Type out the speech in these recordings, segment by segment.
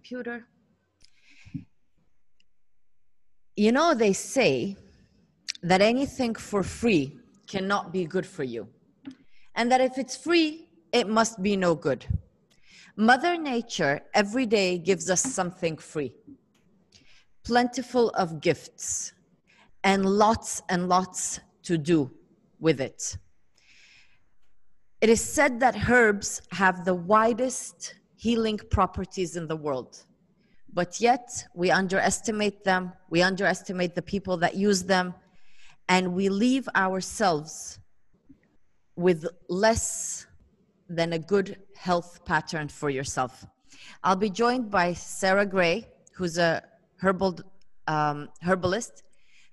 computer. You know, they say that anything for free cannot be good for you, and that if it's free, it must be no good. Mother Nature every day gives us something free, plentiful of gifts, and lots and lots to do with it. It is said that herbs have the widest healing properties in the world, but yet we underestimate them, we underestimate the people that use them, and we leave ourselves with less than a good health pattern for yourself. I'll be joined by Sarah Gray, who's a herbal um, herbalist,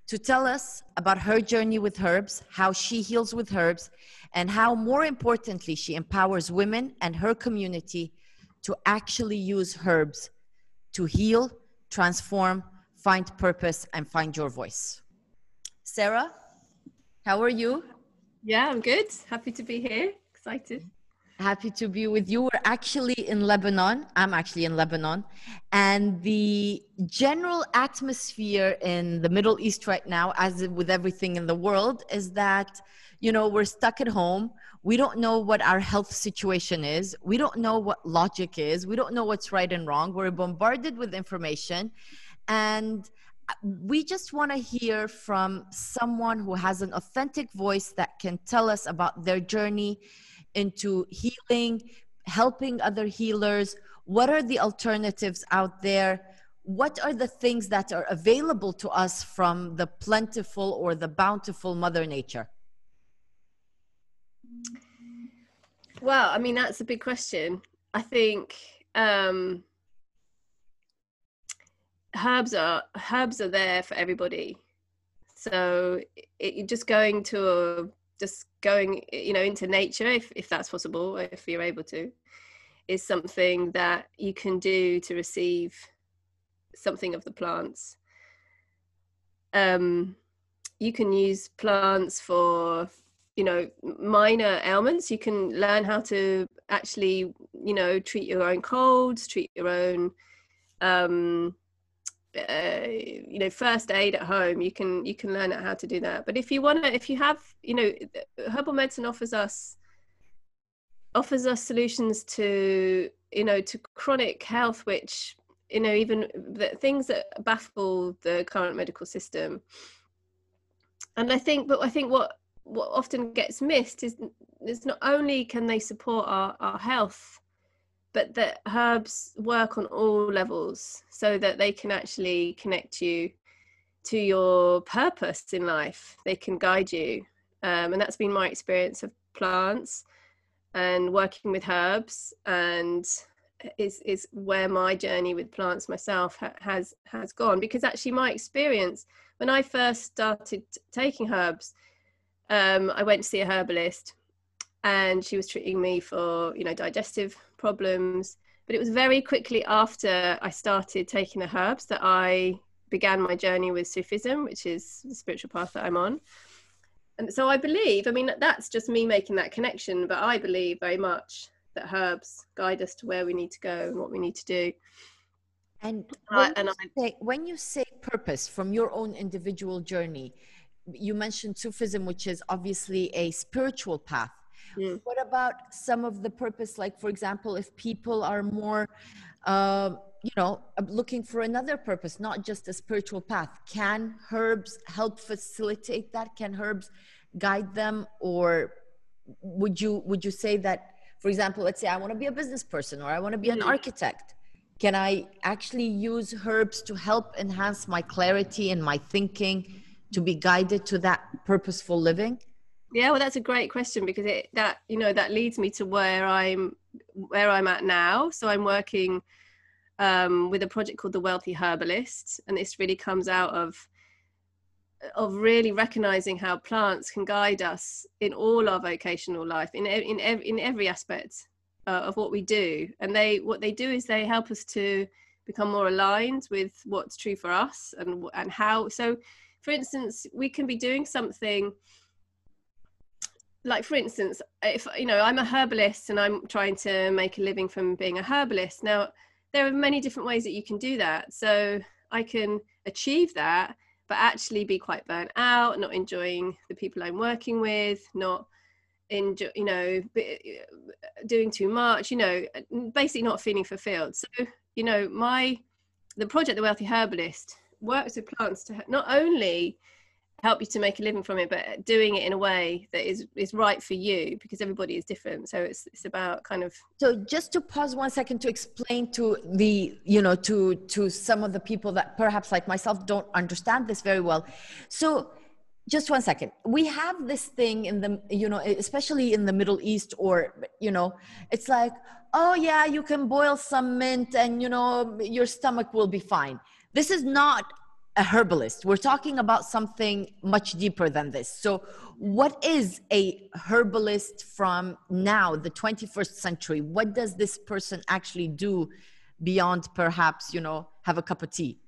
to tell us about her journey with herbs, how she heals with herbs, and how, more importantly, she empowers women and her community to actually use herbs to heal, transform, find purpose, and find your voice. Sarah, how are you? Yeah, I'm good. Happy to be here. Excited. Happy to be with you. We're actually in Lebanon. I'm actually in Lebanon. And the general atmosphere in the Middle East right now, as with everything in the world, is that, you know, we're stuck at home. We don't know what our health situation is. We don't know what logic is. We don't know what's right and wrong. We're bombarded with information. And we just want to hear from someone who has an authentic voice that can tell us about their journey into healing, helping other healers? What are the alternatives out there? What are the things that are available to us from the plentiful or the bountiful Mother Nature? Well, I mean, that's a big question. I think um, herbs are herbs are there for everybody. So it, just going to a just going you know into nature if, if that's possible if you're able to is something that you can do to receive something of the plants. Um, you can use plants for you know minor ailments. You can learn how to actually you know treat your own colds treat your own um, uh, you know first aid at home you can you can learn how to do that. But if you want to if you have you know herbal medicine offers us offers us solutions to you know to chronic health which you know even the things that baffle the current medical system. And i think but i think what what often gets missed is is not only can they support our, our health but that herbs work on all levels so that they can actually connect you to your purpose in life. They can guide you. Um, and that's been my experience of plants and working with herbs and is is where my journey with plants myself ha- has has gone because actually my experience when I first started taking herbs um, I went to see a herbalist and she was treating me for you know digestive problems but it was very quickly after i started taking the herbs that i began my journey with sufism which is the spiritual path that i'm on. And so i believe i mean that's just me making that connection but i believe very much that herbs guide us to where we need to go and what we need to do. And when, uh, and you, say, when you say purpose from your own individual journey you mentioned sufism which is obviously a spiritual path Mm. What about some of the purpose, like for example, if people are more, uh, you know, looking for another purpose, not just a spiritual path, can herbs help facilitate that? Can herbs guide them, or would you would you say that, for example, let's say I want to be a business person or I want to be an mm. architect? Can I actually use herbs to help enhance my clarity and my thinking to be guided to that purposeful living? Yeah well that's a great question because it that you know that leads me to where i'm where i'm at now. So i'm working um, with a project called the wealthy herbalist and this really comes out of of really recognizing how plants can guide us in all our vocational life in in every, in every aspect uh, of what we do. And they what they do is they help us to become more aligned with what's true for us and and how. So for instance we can be doing something like for instance if you know i'm a herbalist and i'm trying to make a living from being a herbalist. Now there are many different ways that you can do that. So i can achieve that but actually be quite burnt out not enjoying the people i'm working with not enjoy you know doing too much you know basically not feeling fulfilled. So you know my the project the wealthy herbalist works with plants to not only help you to make a living from it but doing it in a way that is is right for you because everybody is different. So it's it's about kind of so just to pause one second to explain to the you know to to some of the people that perhaps like myself don't understand this very well. So just one second. We have this thing in the you know especially in the middle east or you know it's like oh yeah you can boil some mint and you know your stomach will be fine. This is not a herbalist. We're talking about something much deeper than this. So, what is a herbalist from now, the 21st century? What does this person actually do beyond perhaps, you know, have a cup of tea?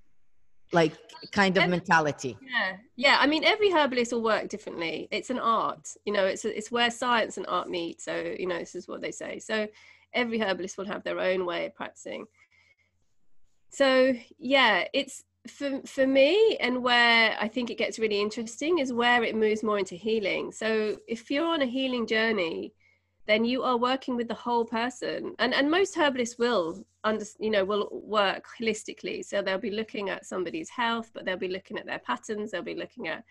Like kind of mentality. Yeah. Yeah. I mean, every herbalist will work differently. It's an art, you know, it's, it's where science and art meet. So, you know, this is what they say. So, every herbalist will have their own way of practicing. So, yeah, it's, for for me and where i think it gets really interesting is where it moves more into healing. So if you're on a healing journey then you are working with the whole person and and most herbalists will under you know will work holistically. So they'll be looking at somebody's health but they'll be looking at their patterns they'll be looking at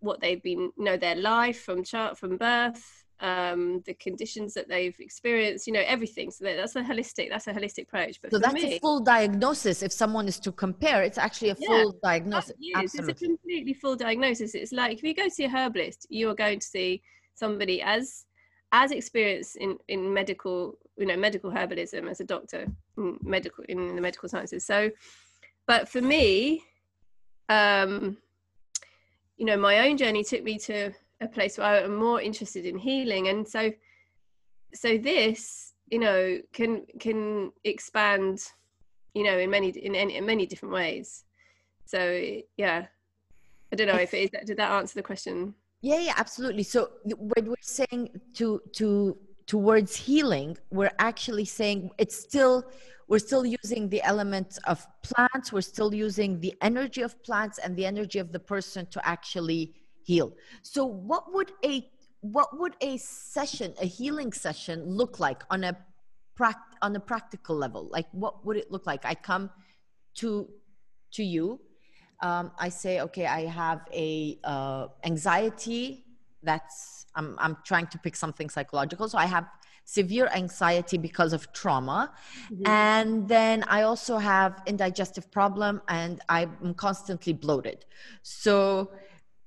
what they've been you know their life from chart from birth um, the conditions that they've experienced, you know, everything. So that's a holistic, that's a holistic approach. But so that's me, a full diagnosis. If someone is to compare, it's actually a full yeah, diagnosis. Absolutely. It's a completely full diagnosis. It's like if you go see a herbalist, you are going to see somebody as as experienced in in medical, you know, medical herbalism as a doctor in medical in the medical sciences. So, but for me, um, you know, my own journey took me to a place where I'm more interested in healing. And so, so this, you know, can can expand, you know, in many in, any, in many different ways. So yeah, I don't know if it is. Did that answer the question? Yeah, yeah, absolutely. So when we're saying to to towards healing, we're actually saying it's still we're still using the elements of plants. We're still using the energy of plants and the energy of the person to actually heal. So what would a what would a session, a healing session look like on a pract- on a practical level? Like what would it look like? I come to to you. Um, I say, okay, I have a uh, anxiety. That's I'm I'm trying to pick something psychological. So I have severe anxiety because of trauma mm-hmm. and then i also have indigestive problem and i'm constantly bloated so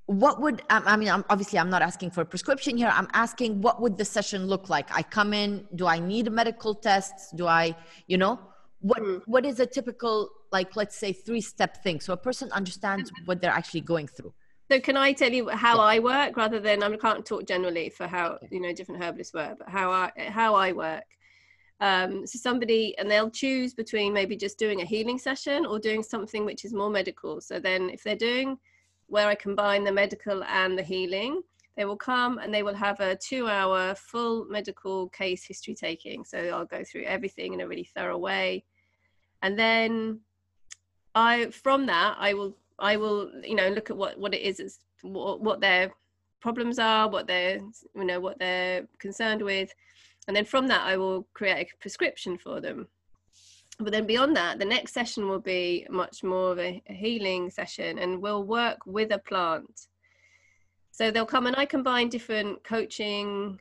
what would i mean I'm, obviously i'm not asking for a prescription here. I'm asking what would the session look like? I come in do i need medical tests? Do i you know what mm. what is a typical like let's say three step thing? So a person understands what they're actually going through. So can i tell you how yeah. i work rather than i can't talk generally for how you know different herbalists work but how i how i work. Um, so somebody and they'll choose between maybe just doing a healing session or doing something which is more medical. So then if they're doing where I combine the medical and the healing. They will come and they will have a two hour full medical case history taking. So I'll go through everything in a really thorough way. And then I, from that, I will, I will, you know, look at what, what it is, what, what their problems are, what they're, you know, what they're concerned with. And then from that, I will create a prescription for them but then beyond that the next session will be much more of a, a, healing session and we'll work with a plant. So they'll come and i combine different coaching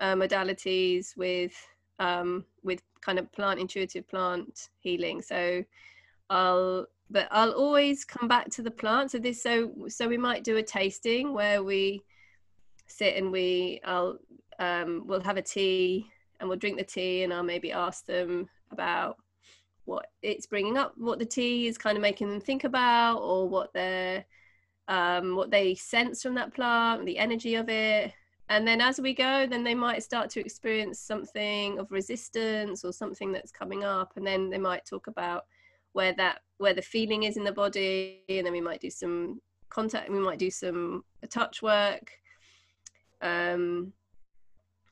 uh, modalities with um, with kind of plant intuitive plant healing. So i'll but i'll always come back to the plant. So this so so we might do a tasting where we sit and we i'll um, we'll have a tea and we'll drink the tea and i'll maybe ask them about what it's bringing up, what the tea is kind of making them think about, or what they're um, what they sense from that plant, the energy of it. And then as we go, then they might start to experience something of resistance or something that's coming up, and then they might talk about where that where the feeling is in the body, and then we might do some contact, we might do some touch work. Um,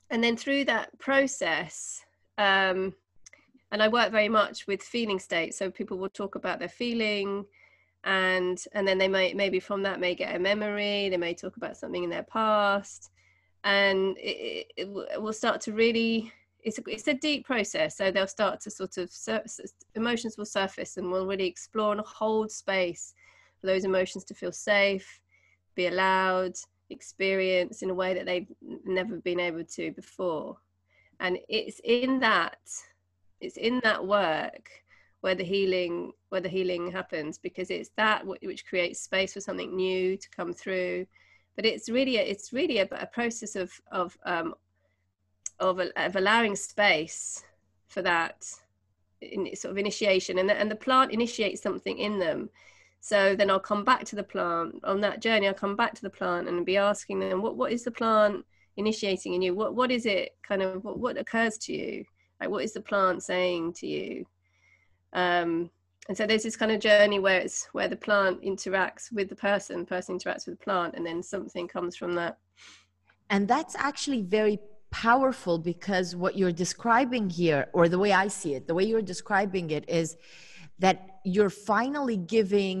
and then through that process, um, and I work very much with feeling states. So people will talk about their feeling, and and then they might maybe from that may get a memory. They may talk about something in their past, and it, it, it will start to really. It's a, it's a deep process. So they'll start to sort of emotions will surface, and we'll really explore and hold space for those emotions to feel safe, be allowed, experience in a way that they've never been able to before. And it's in that it's in that work where the healing where the healing happens because it's that which creates space for something new to come through. But it's really a, it's really a, a process of of um, of, of allowing space for that in, sort of initiation and the, and the plant initiates something in them. So then i'll come back to the plant. On that journey i'll come back to the plant and be asking them what what is the plant initiating in you? What what is it kind of what, what occurs to you like what is the plant saying to you? Um, and so there's this kind of journey where it's where the plant interacts with the person person interacts with the plant and then something comes from that. And that's actually very powerful because what you're describing here or the way i see it the way you're describing it is that you're finally giving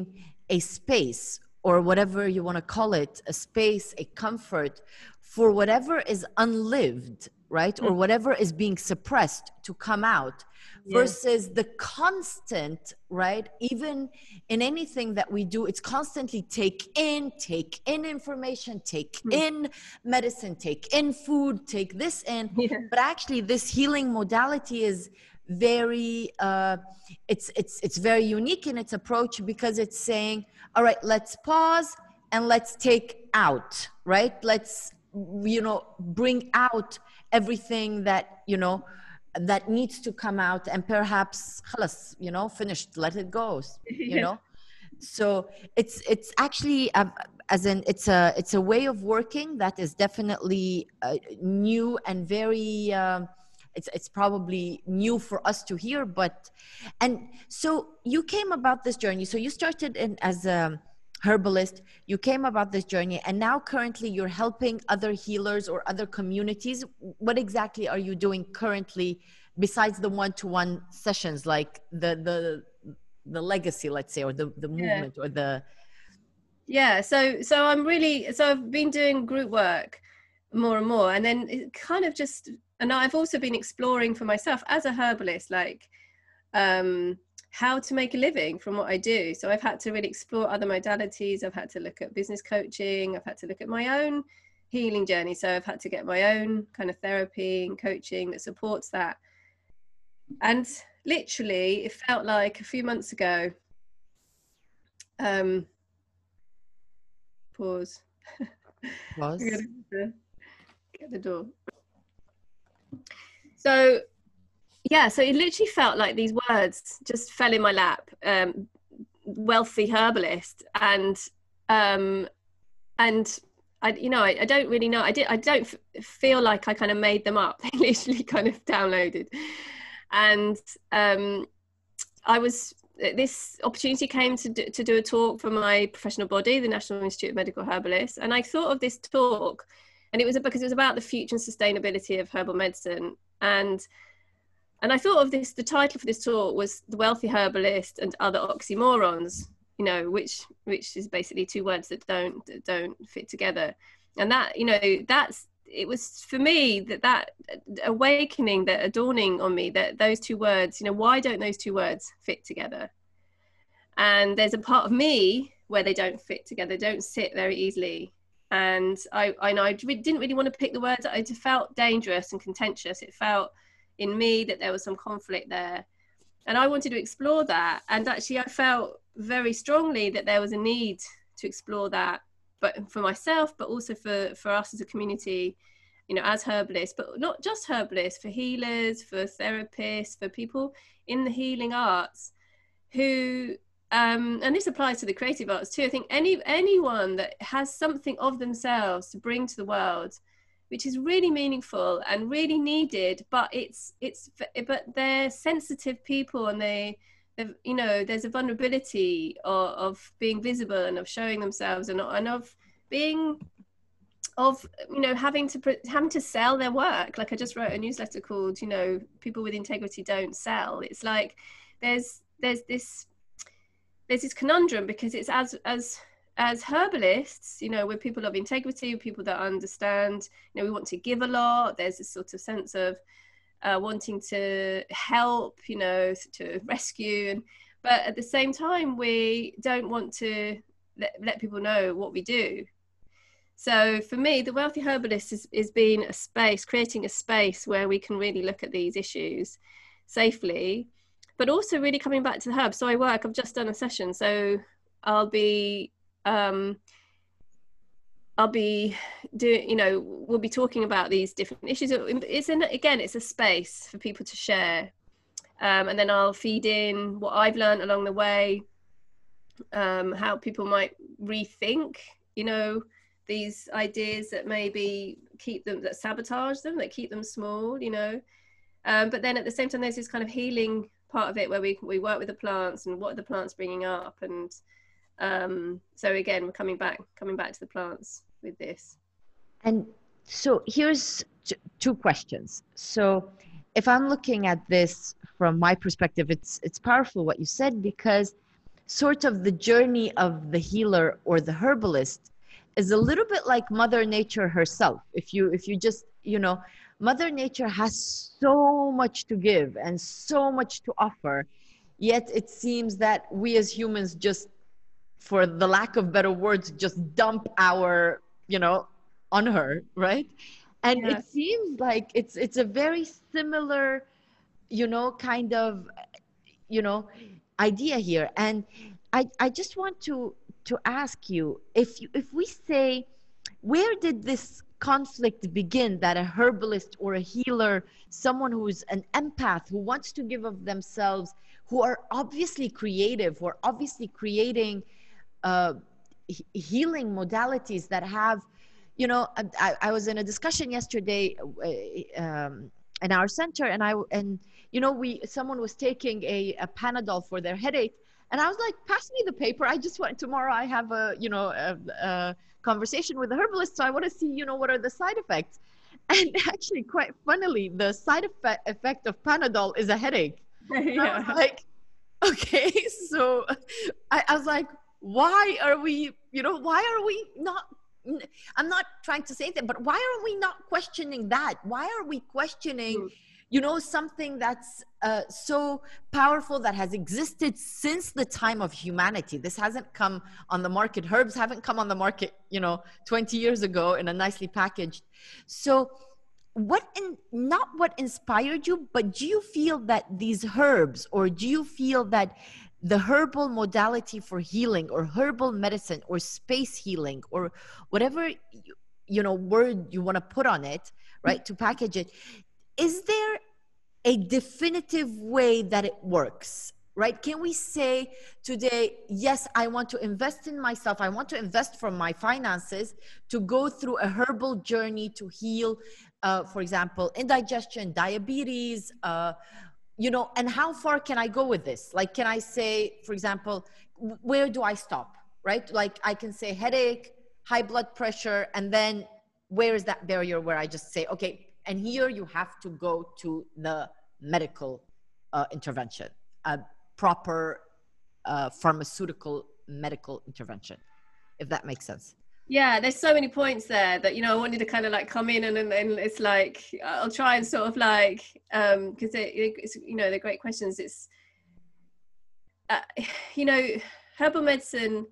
a space or whatever you want to call it a space a comfort for whatever is unlived right or mm. whatever is being suppressed to come out versus the constant right even in anything that we do it's constantly take in take in information take mm. in medicine take in food take this in yeah. but actually this healing modality is very uh it's it's it's very unique in its approach because it's saying all right let's pause and let's take out right let's you know bring out everything that you know that needs to come out and perhaps خلاص, you know finished let it go you know so it's it's actually um, as in it's a it's a way of working that is definitely uh, new and very um, it's it's probably new for us to hear but and so you came about this journey so you started in as a herbalist you came about this journey and now currently you're helping other healers or other communities what exactly are you doing currently besides the one-to-one sessions like the the the legacy let's say or the the movement yeah. or the yeah so so i'm really so i've been doing group work more and more and then it kind of just and i've also been exploring for myself as a herbalist like um how to make a living from what I do. So I've had to really explore other modalities. I've had to look at business coaching. I've had to look at my own healing journey. So I've had to get my own kind of therapy and coaching that supports that. And literally, it felt like a few months ago. Um, pause. Pause. get the door. So yeah so it literally felt like these words just fell in my lap um, wealthy herbalist and um, and I, you know, I, I, don't really know. I did. I don't f- feel like I kind of made them up. They literally kind of downloaded, and um, I was. This opportunity came to do, to do a talk for my professional body, the National Institute of Medical Herbalists, and I thought of this talk, and it was because it was about the future and sustainability of herbal medicine, and and I thought of this. The title for this talk was "The Wealthy Herbalist and Other Oxymorons." You know, which which is basically two words that don't that don't fit together. And that you know, that's it was for me that that awakening, that dawning on me that those two words. You know, why don't those two words fit together? And there's a part of me where they don't fit together, don't sit very easily. And I, I know I didn't really want to pick the words. It felt dangerous and contentious. It felt in me that there was some conflict there. And i wanted to explore that. And actually i felt very strongly that there was a need to explore that but for myself but also for for us as a community you know as herbalists but not just herbalists for healers for therapists for people in the healing arts who um, and this applies to the creative arts too. I think any anyone that has something of themselves to bring to the world which is really meaningful and really needed but it's it's but they're sensitive people and they you know there's a vulnerability of, of being visible and of showing themselves and, and of being of you know having to having to sell their work. Like i just wrote a newsletter called you know people with integrity don't sell. It's like there's there's this there's this conundrum because it's as as as herbalists you know we're people of integrity we're people that understand you know we want to give a lot. There's this sort of sense of uh, wanting to help you know to rescue. And but at the same time we don't want to let, let people know what we do. So for me, the Wealthy Herbalist is, is being a space, creating a space where we can really look at these issues safely, but also really coming back to the herbs. So I work, I've just done a session, so I'll be um, I'll be doing, you know, we'll be talking about these different issues. It's in, again, it's a space for people to share. Um, and then I'll feed in what I've learned along the way, um, how people might rethink, you know, these ideas that maybe keep them that sabotage them that keep them small you know um, but then at the same time there's this kind of healing part of it where we we work with the plants and what are the plants bringing up and um, so again we're coming back coming back to the plants with this. And so here's two questions. So if i'm looking at this from my perspective it's it's powerful what you said because sort of the journey of the healer or the herbalist is a little bit like mother nature herself. If you if you just you know mother nature has so much to give and so much to offer yet it seems that we as humans just for the lack of better words just dump our you know on her right? And it seems like it's it's a very similar you know kind of you know idea here. And i i just want to to ask you if you, if we say where did this conflict begin that a herbalist or a healer someone who's an empath who wants to give of themselves who are obviously creative who are obviously creating uh, healing modalities that have you know I, I was in a discussion yesterday uh, um, in our center and i and you know we someone was taking a, a panadol for their headache and I was like, pass me the paper. I just want tomorrow. I have a you know a, a conversation with the herbalist, so I want to see you know what are the side effects. And actually, quite funnily, the side effect effect of Panadol is a headache. yeah. like, okay, so I, I was like, why are we? You know, why are we not I'm not trying to say that, but why are we not questioning that? Why are we questioning mm you know something that's uh, so powerful that has existed since the time of humanity this hasn't come on the market herbs haven't come on the market you know 20 years ago in a nicely packaged so what in not what inspired you but do you feel that these herbs or do you feel that the herbal modality for healing or herbal medicine or space healing or whatever you, you know word you want to put on it right to package it is there a definitive way that it works right? Can we say today yes i want to invest in myself. I want to invest from my finances to go through a herbal journey to heal uh, for example indigestion diabetes uh, you know and how far can i go with this like can i say for example where do i stop right like i can say headache high blood pressure and then where is that barrier where i just say okay and here you have to go to the medical uh, intervention, a proper uh, pharmaceutical medical intervention, if that makes sense. Yeah, there's so many points there that you know I wanted to kind of like come in and and, and it's like I'll try and sort of like um because it, it's you know they're great questions. It's uh, you know herbal medicine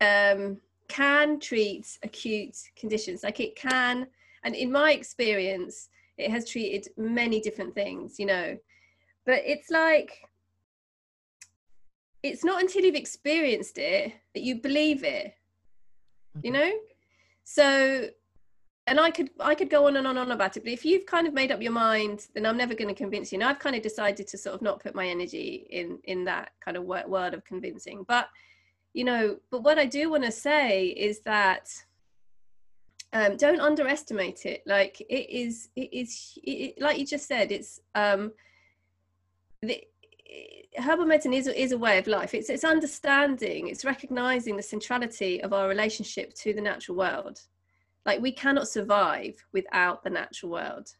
um can treat acute conditions. Like it can and in my experience it has treated many different things you know. But it's like it's not until you've experienced it that you believe it you know? So and i could i could go on and on and on about it but if you've kind of made up your mind then i'm never going to convince you. And i've kind of decided to sort of not put my energy in in that kind of word of convincing but you know but what i do want to say is that um, don't underestimate it. Like it is it is it, like you just said it's um the herbal medicine is, is a way of life. It's it's understanding it's recognizing the centrality of our relationship to the natural world. Like we cannot survive without the natural world.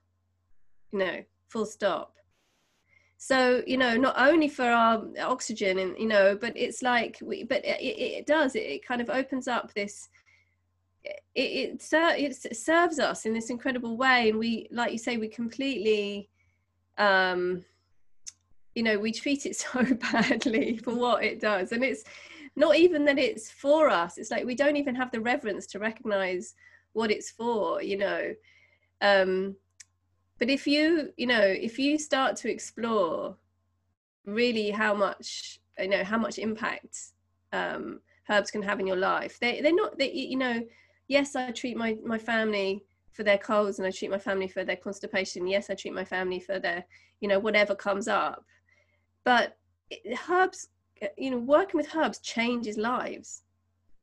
You know full stop. So you know not only for our oxygen and you know but it's like we but it, it does it, it kind of opens up this it, it, it serves us in this incredible way. And we like you say we completely um you know we treat it so badly for what it does. And it's not even that it's for us it's like we don't even have the reverence to recognize what it's for you know. Um but if you you know if you start to explore really how much you know how much impact um herbs can have in your life they they're not they you know yes i treat my my family for their colds and i treat my family for their constipation. Yes i treat my family for their you know whatever comes up but herbs you know working with herbs changes lives.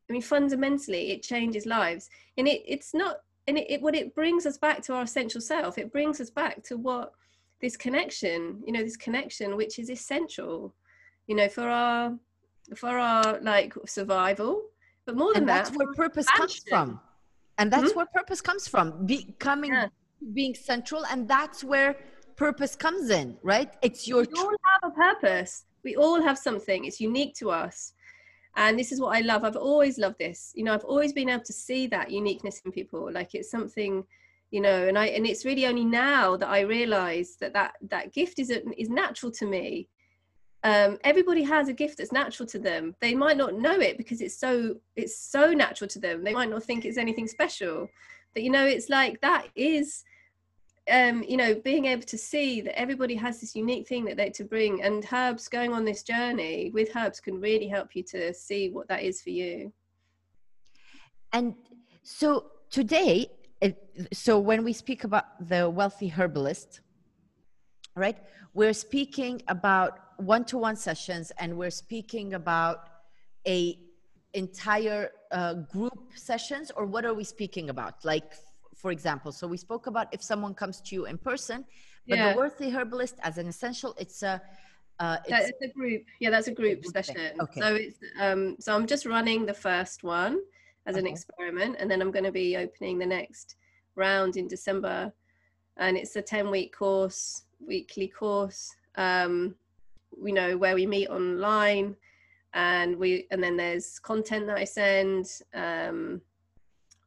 I mean fundamentally it changes lives. And it it's not and it, it what it brings us back to our essential self. It brings us back to what this connection you know this connection which is essential you know for our for our like survival. But more than and that that's where purpose comes from. And that's mm-hmm. where purpose comes from becoming yeah. being central. And that's where purpose comes in right? It's your we all have a purpose. We all have something. It's unique to us. And this is what i love. I've always loved this. You know i've always been able to see that uniqueness in people. Like it's something you know and i and it's really only now that i realize that that that gift is is natural to me. Um, everybody has a gift that's natural to them. They might not know it because it's so it's so natural to them. They might not think it's anything special. But you know it's like that is um, you know, being able to see that everybody has this unique thing that they to bring, and herbs going on this journey with herbs can really help you to see what that is for you. And so today, so when we speak about the wealthy herbalist, right, we're speaking about one-to-one sessions, and we're speaking about a entire uh, group sessions, or what are we speaking about? Like for example. So we spoke about if someone comes to you in person, but yeah. the Wealthy Herbalist as an essential, it's a uh, it's, it's, a group. Yeah, that's a group, group session. Okay. So it's um, so I'm just running the first one as okay. an experiment, and then I'm going to be opening the next round in December, and it's a 10 week course, weekly course. Um, you know where we meet online, and we and then there's content that I send. Um,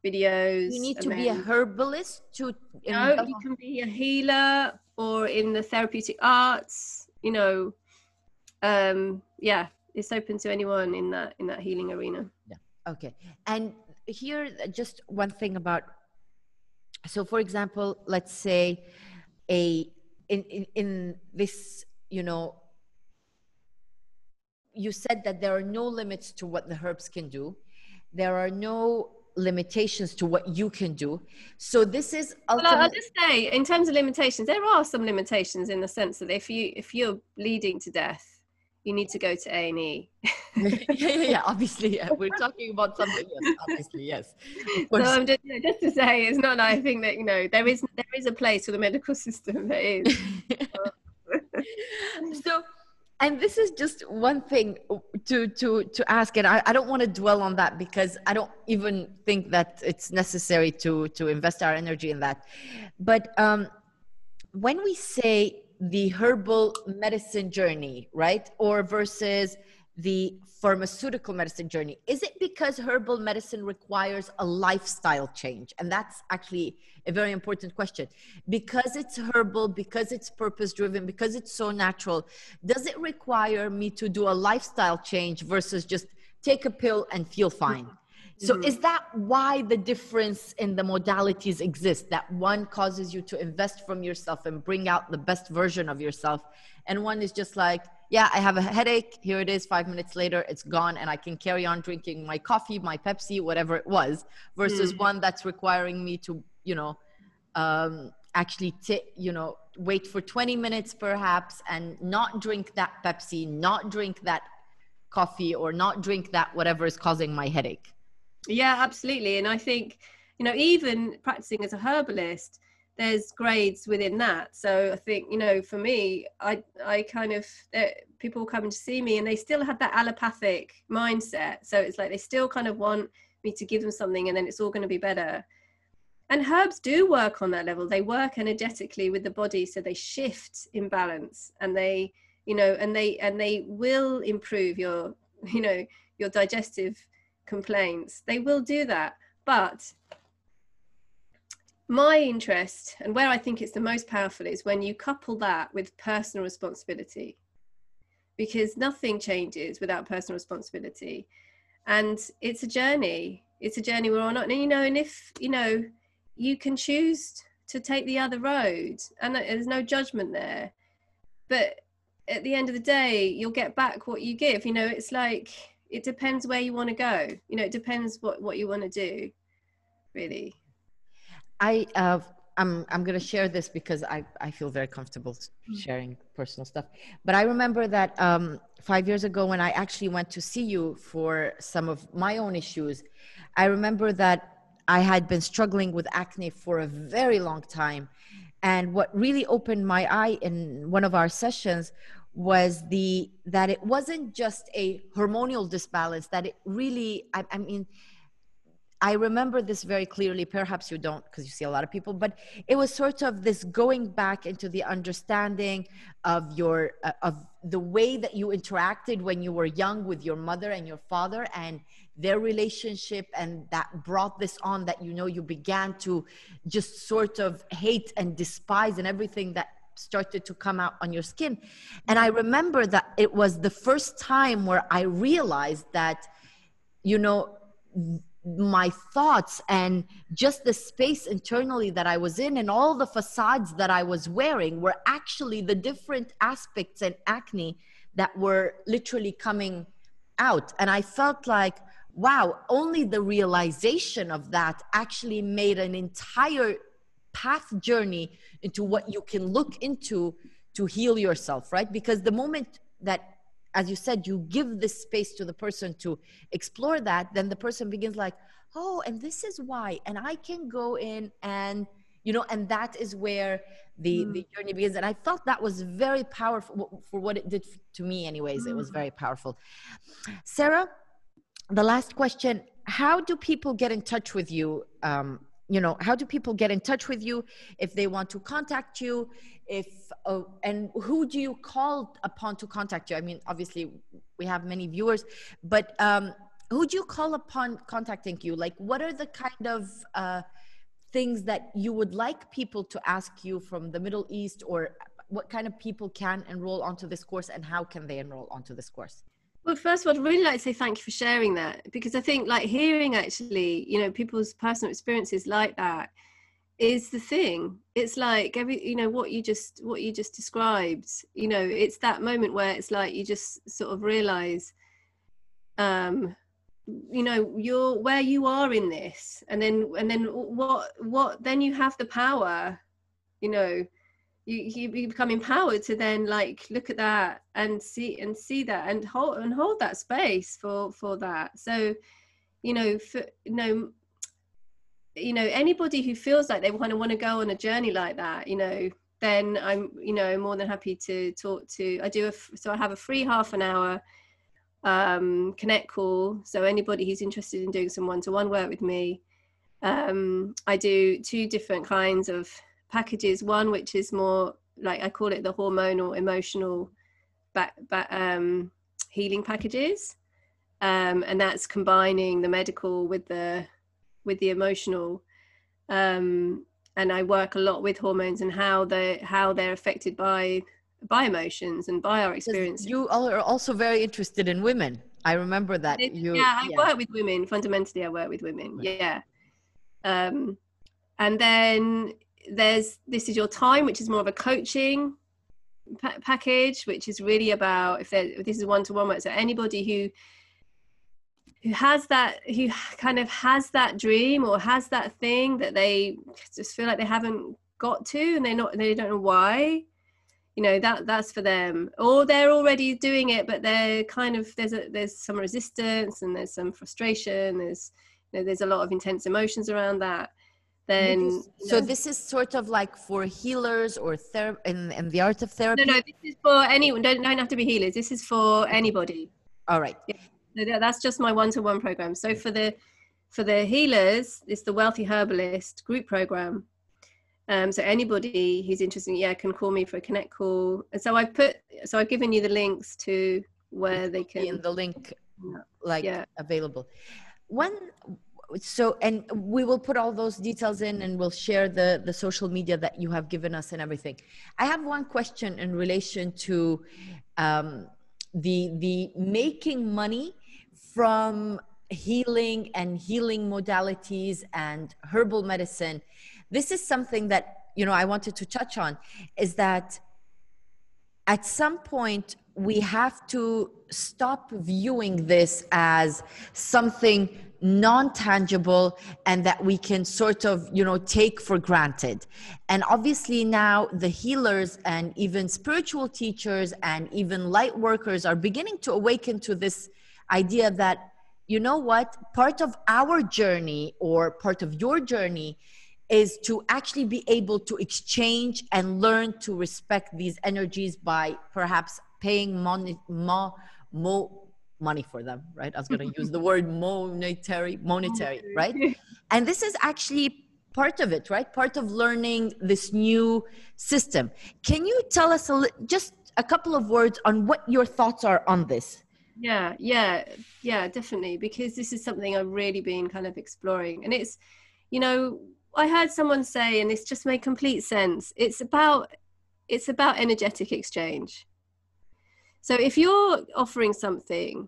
videos. You need to be a herbalist to. No, you can be a healer or in the therapeutic arts. You know, um, yeah, it's open to anyone in that in that healing arena. Yeah. Okay. And here, just one thing about. So, for example, let's say a in in, in this, you know. You said that there are no limits to what the herbs can do. There are no limitations to what you can do. So this is ultimately- well, I'll just say, in terms of limitations, there are some limitations in the sense that if you if you're bleeding to death, you need to go to A and E. yeah, yeah, yeah, obviously, yeah. we're talking about something. Yes, obviously, yes. So I'm just, you know, just to say, it's not. like I think that you know there is there is a place for the medical system. There is. so and this is just one thing to to to ask and I, I don't want to dwell on that because i don't even think that it's necessary to to invest our energy in that. But um when we say the herbal medicine journey right or versus the pharmaceutical medicine journey? Is it because herbal medicine requires a lifestyle change? And that's actually a very important question. Because it's herbal because it's purpose driven because it's so natural does it require me to do a lifestyle change versus just take a pill and feel fine? Mm-hmm. so is that why the difference in the modalities exist that one causes you to invest from yourself and bring out the best version of yourself and one is just like yeah i have a headache here it is 5 minutes later it's gone and i can carry on drinking my coffee my pepsi whatever it was versus mm. one that's requiring me to you know um, actually t- you know wait for 20 minutes perhaps and not drink that pepsi not drink that coffee or not drink that whatever is causing my headache yeah absolutely and i think you know even practicing as a herbalist there's grades within that. So i think you know for me i i kind of eh, people come to see me and they still have that allopathic mindset. So it's like they still kind of want me to give them something and then it's all going to be better. And herbs do work on that level. They work energetically with the body so they shift imbalance and they you know and they and they will improve your you know your digestive complaints. They will do that but my interest and where i think it's the most powerful is when you couple that with personal responsibility. Because nothing changes without personal responsibility. And it's a journey. It's a journey we're on. And you know and if you know you can choose to take the other road and there's no judgment there. But at the end of the day you'll get back what you give. You know it's like it depends where you want to go. You know it depends what what you want to do really i uh I'm I'm gonna share this because I, I feel very comfortable sharing personal stuff. But I remember that um, five years ago when I actually went to see you for some of my own issues, I remember that I had been struggling with acne for a very long time. And what really opened my eye in one of our sessions was the that it wasn't just a hormonal disbalance, that it really, I, I mean, I remember this very clearly. Perhaps you don't because you see a lot of people, but it was sort of this going back into the understanding of your uh, of the way that you interacted when you were young with your mother and your father and their relationship and that brought this on that you know you began to just sort of hate and despise and everything that started to come out on your skin and i remember that it was the first time where i realized that you know my thoughts and just the space internally that I was in and all the facades that I was wearing were actually the different aspects and acne that were literally coming out. And I felt like, wow, only the realization of that actually made an entire path journey into what you can look into to heal yourself, right? Because the moment that as you said, you give this space to the person to explore that, then the person begins like, oh, and this is why, and I can go in and you know, and that is where the mm. the journey begins. And I felt that was very powerful for what it did to me, anyways. Mm. It was mm. very powerful. Sarah, the last question: How do people get in touch with you? Um, you know how do people get in touch with you if they want to contact you if uh, and who do you call upon to contact you? I mean obviously we have many viewers but um who do you call upon contacting you? Like what are the kind of uh things that you would like people to ask you from the middle east or what kind of people can enroll onto this course and how can they enroll onto this course? Well, first of all, I'd really like to say thank you for sharing that because I think, like, hearing actually, you know, people's personal experiences like that is the thing. It's like every, you know, what you just what you just described. You know, it's that moment where it's like you just sort of realize, um, you know, you're where you are in this, and then and then what what then you have the power, you know you, you become empowered to then like look at that and see and see that and hold and hold that space for for that so you know for you know you know anybody who feels like they want to want to go on a journey like that you know then i'm you know more than happy to talk to i do a so i have a free half an hour um connect call. So anybody who's interested in doing some one-to-one work with me um i do two different kinds of packages. One which is more like i call it the hormonal emotional back, back um, healing packages. Um, and that's combining the medical with the with the emotional um, and i work a lot with hormones and how they how they're affected by by emotions and by our experience you are also very interested in women i remember that you yeah i yeah. work with women fundamentally i work with women right. yeah um and then there's this is your time which is more of a coaching pa- package which is really about if, if this is one-to-one work. so anybody who who has that who kind of has that dream or has that thing that they just feel like they haven't got to and they're not they don't know why you know that that's for them. Or they're already doing it but they're kind of there's a there's some resistance and there's some frustration there's you know, there's a lot of intense emotions around that. Then so this is sort of like for healers or ther- in, in the art of therapy no no this is for anyone don't, don't have to be healers this is for anybody. All right. Yeah. That's just my one-to-one program so for the for the healers, it's the Wealthy Herbalist group program. Um, so anybody who's interested, yeah, can call me for a connect call. And so I've put, so I've given you the links to where they can. In the link, like yeah. available. When so and we will put all those details in and we'll share the the social media that you have given us and everything i have one question in relation to um, the the making money from healing and healing modalities and herbal medicine this is something that you know i wanted to touch on is that at some point we have to stop viewing this as something non-tangible and that we can sort of you know take for granted. And obviously now the healers and even spiritual teachers and even light workers are beginning to awaken to this idea that you know what part of our journey or part of your journey is to actually be able to exchange and learn to respect these energies by perhaps paying money more, more money for them, right? I was going to use the word monetary, monetary, right? And this is actually part of it, right? Part of learning this new system. Can you tell us a just a couple of words on what your thoughts are on this? Yeah, yeah, yeah, definitely. Because this is something I've really been kind of exploring. And it's, you know, I heard someone say, and this just made complete sense. It's about it's about energetic exchange. So if you're offering something,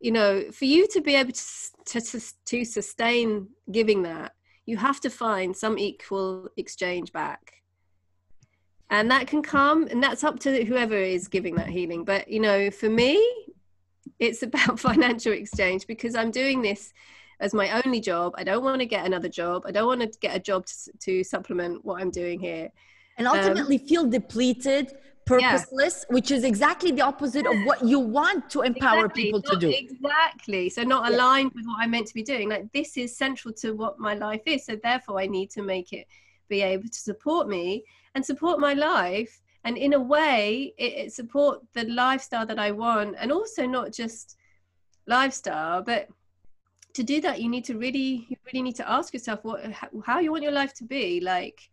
you know, for you to be able to, to, to sustain giving that, you have to find some equal exchange back. And that can come, and that's up to whoever is giving that healing. But, you know, for me, it's about financial exchange because I'm doing this as my only job. I don't want to get another job. I don't want to get a job to, to supplement what I'm doing here. And ultimately um, feel depleted purposeless, yeah. which is exactly the opposite of what you want to empower exactly. people not, to do. Exactly. So not aligned yeah. with what I'm meant to be doing. Like this is central to what my life is. So therefore I need to make it be able to support me and support my life. And in a way, it, it support the lifestyle that I want, and also not just lifestyle, but to do that, you need to really, you really need to ask yourself what, how you want your life to be, like,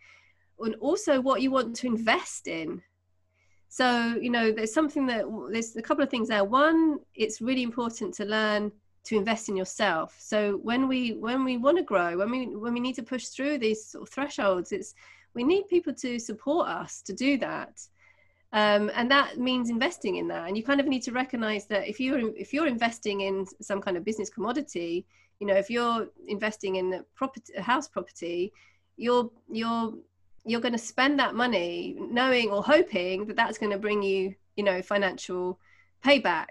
and also what you want to invest in. So you know there's something that there's a couple of things there. One it's really important to learn to invest in yourself. So when we when we want to grow when we when we need to push through these sort of thresholds it's we need people to support us to do that. Um, and that means investing in that. And you kind of need to recognize that if you're if you're investing in some kind of business commodity you know if you're investing in a property a house property you're you're you're going to spend that money knowing or hoping that that's going to bring you you know financial payback.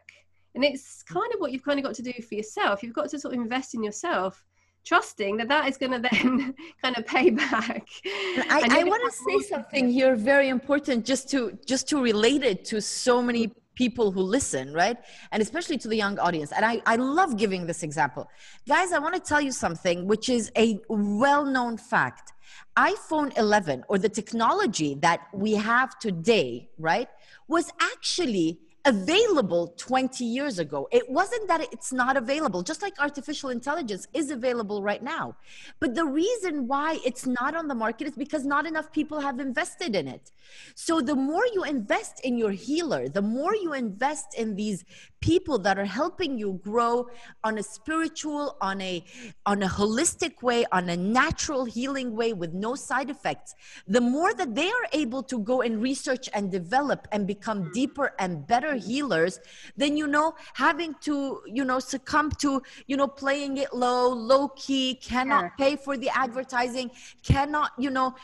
And it's kind of what you've kind of got to do for yourself. You've got to sort of invest in yourself trusting that that is going to then kind of pay back. I, I want to say something here very important just to just to relate it to so many people who listen right? And especially to the young audience. And i i love giving this example. Guys i want to tell you something which is a well-known fact. iPhone 11 or the technology that we have today, right, was actually available 20 years ago. It wasn't that it's not available, just like artificial intelligence is available right now. But the reason why it's not on the market is because not enough people have invested in it. So the more you invest in your healer, the more you invest in these people that are helping you grow on a spiritual, on a on a holistic way, on a natural healing way with no side effects, the more that they are able to go and research and develop and become deeper and better healers, then you know having to, you know, succumb to, you know, playing it low, low key, cannot yeah. pay for the advertising, cannot, you know,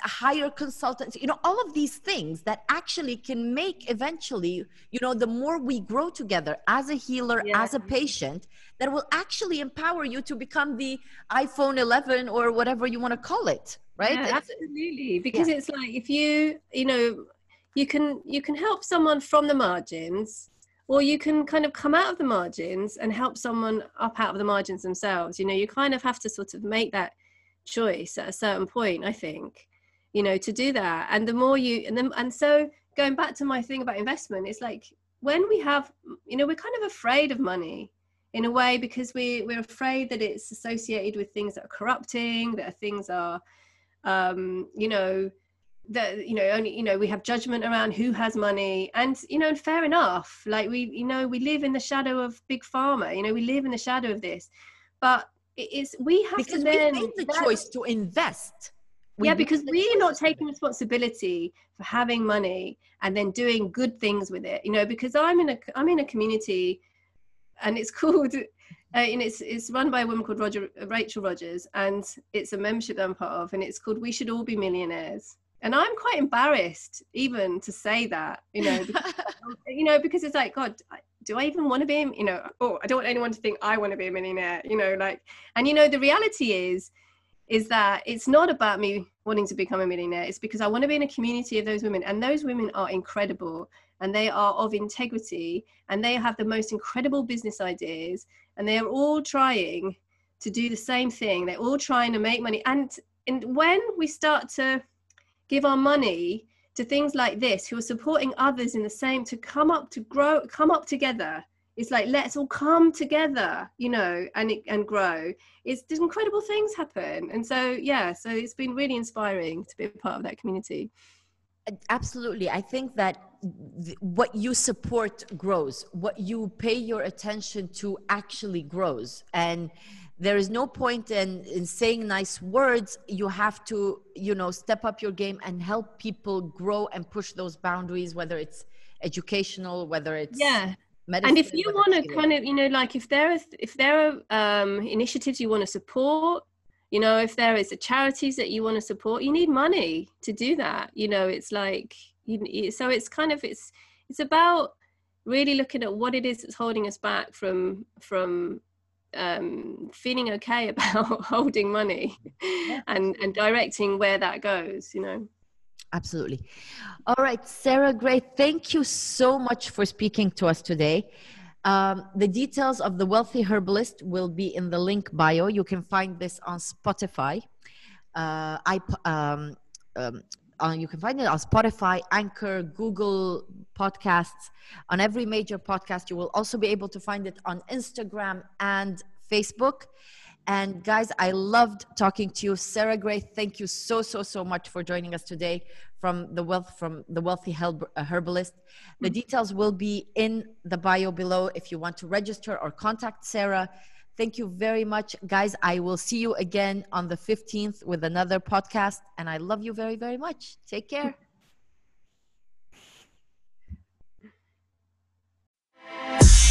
hire consultants, you know, all of these things that actually can make eventually, you know, the more we grow together as a healer, yeah. as a patient, that will actually empower you to become the iPhone 11 or whatever you want to call it, right? Yeah, absolutely. Because yeah. it's like if you, you know, you can you can help someone from the margins or you can kind of come out of the margins and help someone up out of the margins themselves you know you kind of have to sort of make that choice at a certain point i think you know to do that and the more you and then and so going back to my thing about investment it's like when we have you know we're kind of afraid of money in a way because we we're afraid that it's associated with things that are corrupting that things are um you know that you know only you know we have judgment around who has money. And you know and fair enough. Like we you know we live in the shadow of big pharma you know we live in the shadow of this. But it's we have because to then we made the choice to invest yeah because we're not taking responsibility for having money and then doing good things with it you know because i'm in a i'm in a community and it's called uh, and it's it's run by a woman called Roger Rachel Rodgers, and it's a membership that I'm part of, and it's called We Should All Be Millionaires. And i'm quite embarrassed even to say that you know because, you know because it's like god do i even want to be you know oh i don't want anyone to think i want to be a millionaire you know like and you know the reality is is that it's not about me wanting to become a millionaire. It's because i want to be in a community of those women and those women are incredible and they are of integrity and they have the most incredible business ideas and they are all trying to do the same thing. They're all trying to make money. And and when we start to give our money to things like this who are supporting others in the same to come up to grow come up together it's like let's all come together you know and and grow. It's incredible things happen. And so yeah so it's been really inspiring to be a part of that community. Absolutely. I think that th- what you support grows. What you pay your attention to actually grows. And there is no point in, in saying nice words. You have to you know step up your game and help people grow and push those boundaries whether it's educational whether it's yeah medicine, and if you want to kind of you know like if there is if there are um, initiatives you want to support you know if there is a charities that you want to support you need money to do that you know it's like you, so it's kind of it's it's about really looking at what it is that's holding us back from from um, feeling okay about holding money yeah. and and directing where that goes you know absolutely all right sarah Gray, thank you so much for speaking to us today um, the details of the wealthy herbalist will be in the link bio you can find this on spotify uh, I, um, um, uh, you can find it on Spotify, Anchor, Google Podcasts, on every major podcast. You will also be able to find it on Instagram and Facebook. And guys, I loved talking to you, Sarah Gray. Thank you so so so much for joining us today from the wealth from the wealthy uh, herbalist. The details will be in the bio below if you want to register or contact Sarah. Thank you very much, guys. I will see you again on the 15th with another podcast. And I love you very, very much. Take care.